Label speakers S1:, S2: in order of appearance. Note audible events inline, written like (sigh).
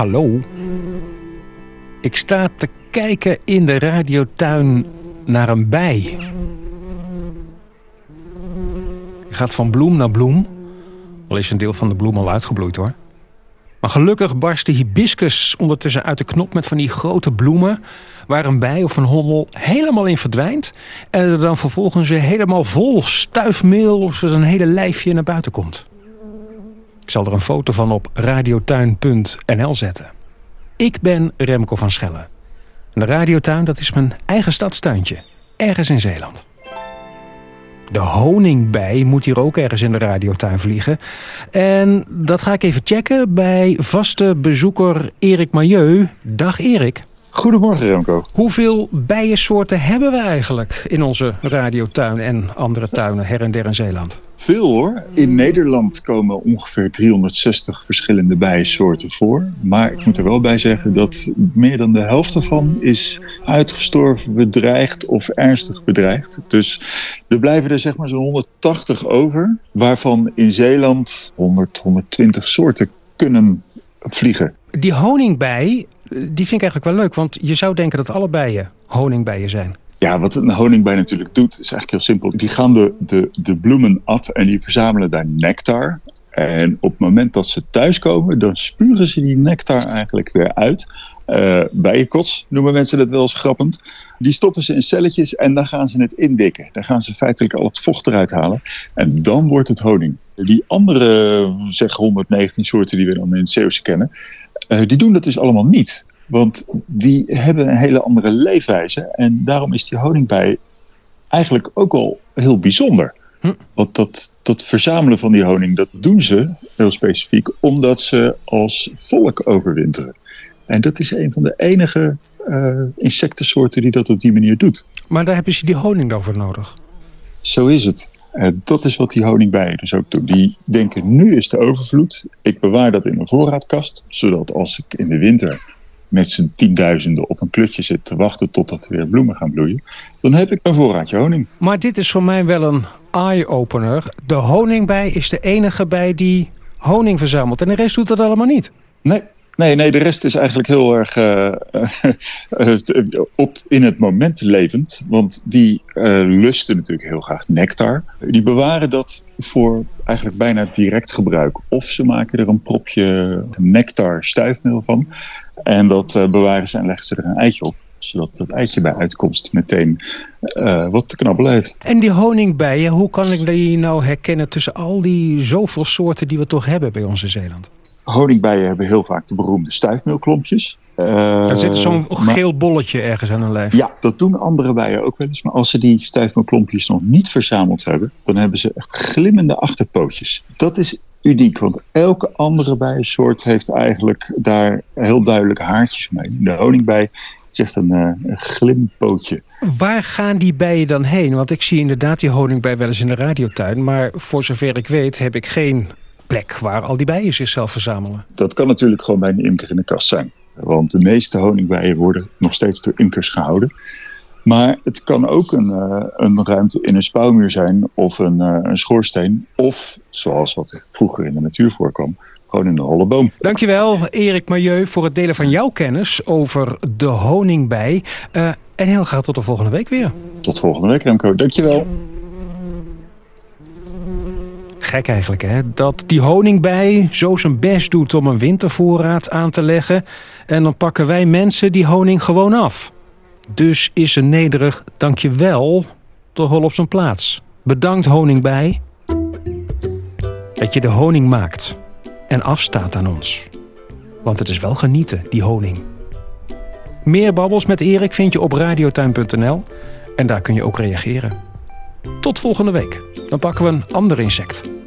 S1: Hallo. Ik sta te kijken in de radiotuin naar een bij. Je gaat van bloem naar bloem. Al is een deel van de bloem al uitgebloeid hoor. Maar gelukkig barst de hibiscus ondertussen uit de knop met van die grote bloemen. Waar een bij of een hommel helemaal in verdwijnt. En er dan vervolgens weer helemaal vol stuifmeel of een hele lijfje naar buiten komt. Ik zal er een foto van op radiotuin.nl zetten. Ik ben Remco van Schellen. En de radiotuin dat is mijn eigen stadstuintje. Ergens in Zeeland. De honingbij moet hier ook ergens in de radiotuin vliegen. En dat ga ik even checken bij vaste bezoeker Erik Majeu. Dag Erik.
S2: Goedemorgen Remco.
S1: Hoeveel bijensoorten hebben we eigenlijk in onze radiotuin en andere tuinen her en der in Zeeland?
S2: Veel hoor. In Nederland komen ongeveer 360 verschillende bijensoorten voor. Maar ik moet er wel bij zeggen dat meer dan de helft ervan is uitgestorven, bedreigd of ernstig bedreigd. Dus er blijven er zeg maar zo'n 180 over, waarvan in Zeeland 100, 120 soorten kunnen vliegen.
S1: Die honingbij, die vind ik eigenlijk wel leuk, want je zou denken dat alle bijen honingbijen zijn.
S2: Ja, wat een honingbij natuurlijk doet, is eigenlijk heel simpel. Die gaan de, de, de bloemen af en die verzamelen daar nectar. En op het moment dat ze thuiskomen, dan spuren ze die nectar eigenlijk weer uit. Uh, bijenkots noemen mensen dat wel eens grappend. Die stoppen ze in celletjes en dan gaan ze het indikken. Dan gaan ze feitelijk al het vocht eruit halen. En dan wordt het honing. Die andere, zeg 119 soorten die we dan in het Zeeuwse kennen, uh, die doen dat dus allemaal niet. Want die hebben een hele andere leefwijze. En daarom is die honingbij eigenlijk ook al heel bijzonder. Hm. Want dat, dat verzamelen van die honing, dat doen ze heel specifiek omdat ze als volk overwinteren. En dat is een van de enige uh, insectensoorten die dat op die manier doet.
S1: Maar daar hebben ze die honing dan voor nodig?
S2: Zo is het. Uh, dat is wat die honingbijen dus ook doen. Die denken, nu is de overvloed. Ik bewaar dat in een voorraadkast. Zodat als ik in de winter met z'n tienduizenden op een klutje zit te wachten totdat er weer bloemen gaan bloeien, dan heb ik een voorraadje honing.
S1: Maar dit is voor mij wel een eye-opener. De honingbij is de enige bij die honing verzamelt en de rest doet dat allemaal niet.
S2: Nee, Nee, nee, de rest is eigenlijk heel erg (laughs) uh, op in het moment levend. Want die uh, lusten natuurlijk heel graag nectar. Die bewaren dat voor eigenlijk bijna direct gebruik. Of ze maken er een propje nectar stuifmeel van. En dat bewaren ze en leggen ze er een eitje op zodat het eitje bij uitkomst meteen wat te knabbelen heeft.
S1: En die honingbijen, hoe kan ik die nou herkennen tussen al die zoveel soorten die we toch hebben bij in Zeeland?
S2: Honingbijen hebben heel vaak de beroemde stuifmeelklompjes.
S1: Er zit zo'n geel bolletje ergens aan hun lijf.
S2: Ja, dat doen andere bijen ook wel eens. Maar als ze die stuifmeelklompjes nog niet verzameld hebben, dan hebben ze echt glimmende achterpootjes. Dat is uniek, want elke andere bijensoort heeft eigenlijk daar heel duidelijk haartjes mee. De honingbij is echt een, uh, een glimpootje.
S1: Waar gaan die bijen dan heen? Want ik zie inderdaad die honingbij wel eens in de radiotuin. Maar voor zover ik weet heb ik geen plek waar al die bijen zichzelf verzamelen.
S2: Dat kan natuurlijk gewoon bij een imker in de kast zijn. Want de meeste honingbijen worden nog steeds door imkers gehouden. Maar het kan ook een, uh, een ruimte in een spouwmuur zijn of een, uh, een schoorsteen. Of, zoals wat vroeger in de natuur voorkwam, gewoon in de holle boom.
S1: Dankjewel Erik Majeu voor het delen van jouw kennis over de honingbij. Uh, en heel graag tot de volgende week weer.
S2: Tot volgende week Remco, dankjewel
S1: gek eigenlijk, hè? Dat die honingbij zo zijn best doet om een wintervoorraad aan te leggen. En dan pakken wij mensen die honing gewoon af. Dus is een nederig dankjewel toch wel op zijn plaats. Bedankt honingbij dat je de honing maakt en afstaat aan ons. Want het is wel genieten, die honing. Meer babbels met Erik vind je op radiotuin.nl en daar kun je ook reageren. Tot volgende week. Dan pakken we een ander insect.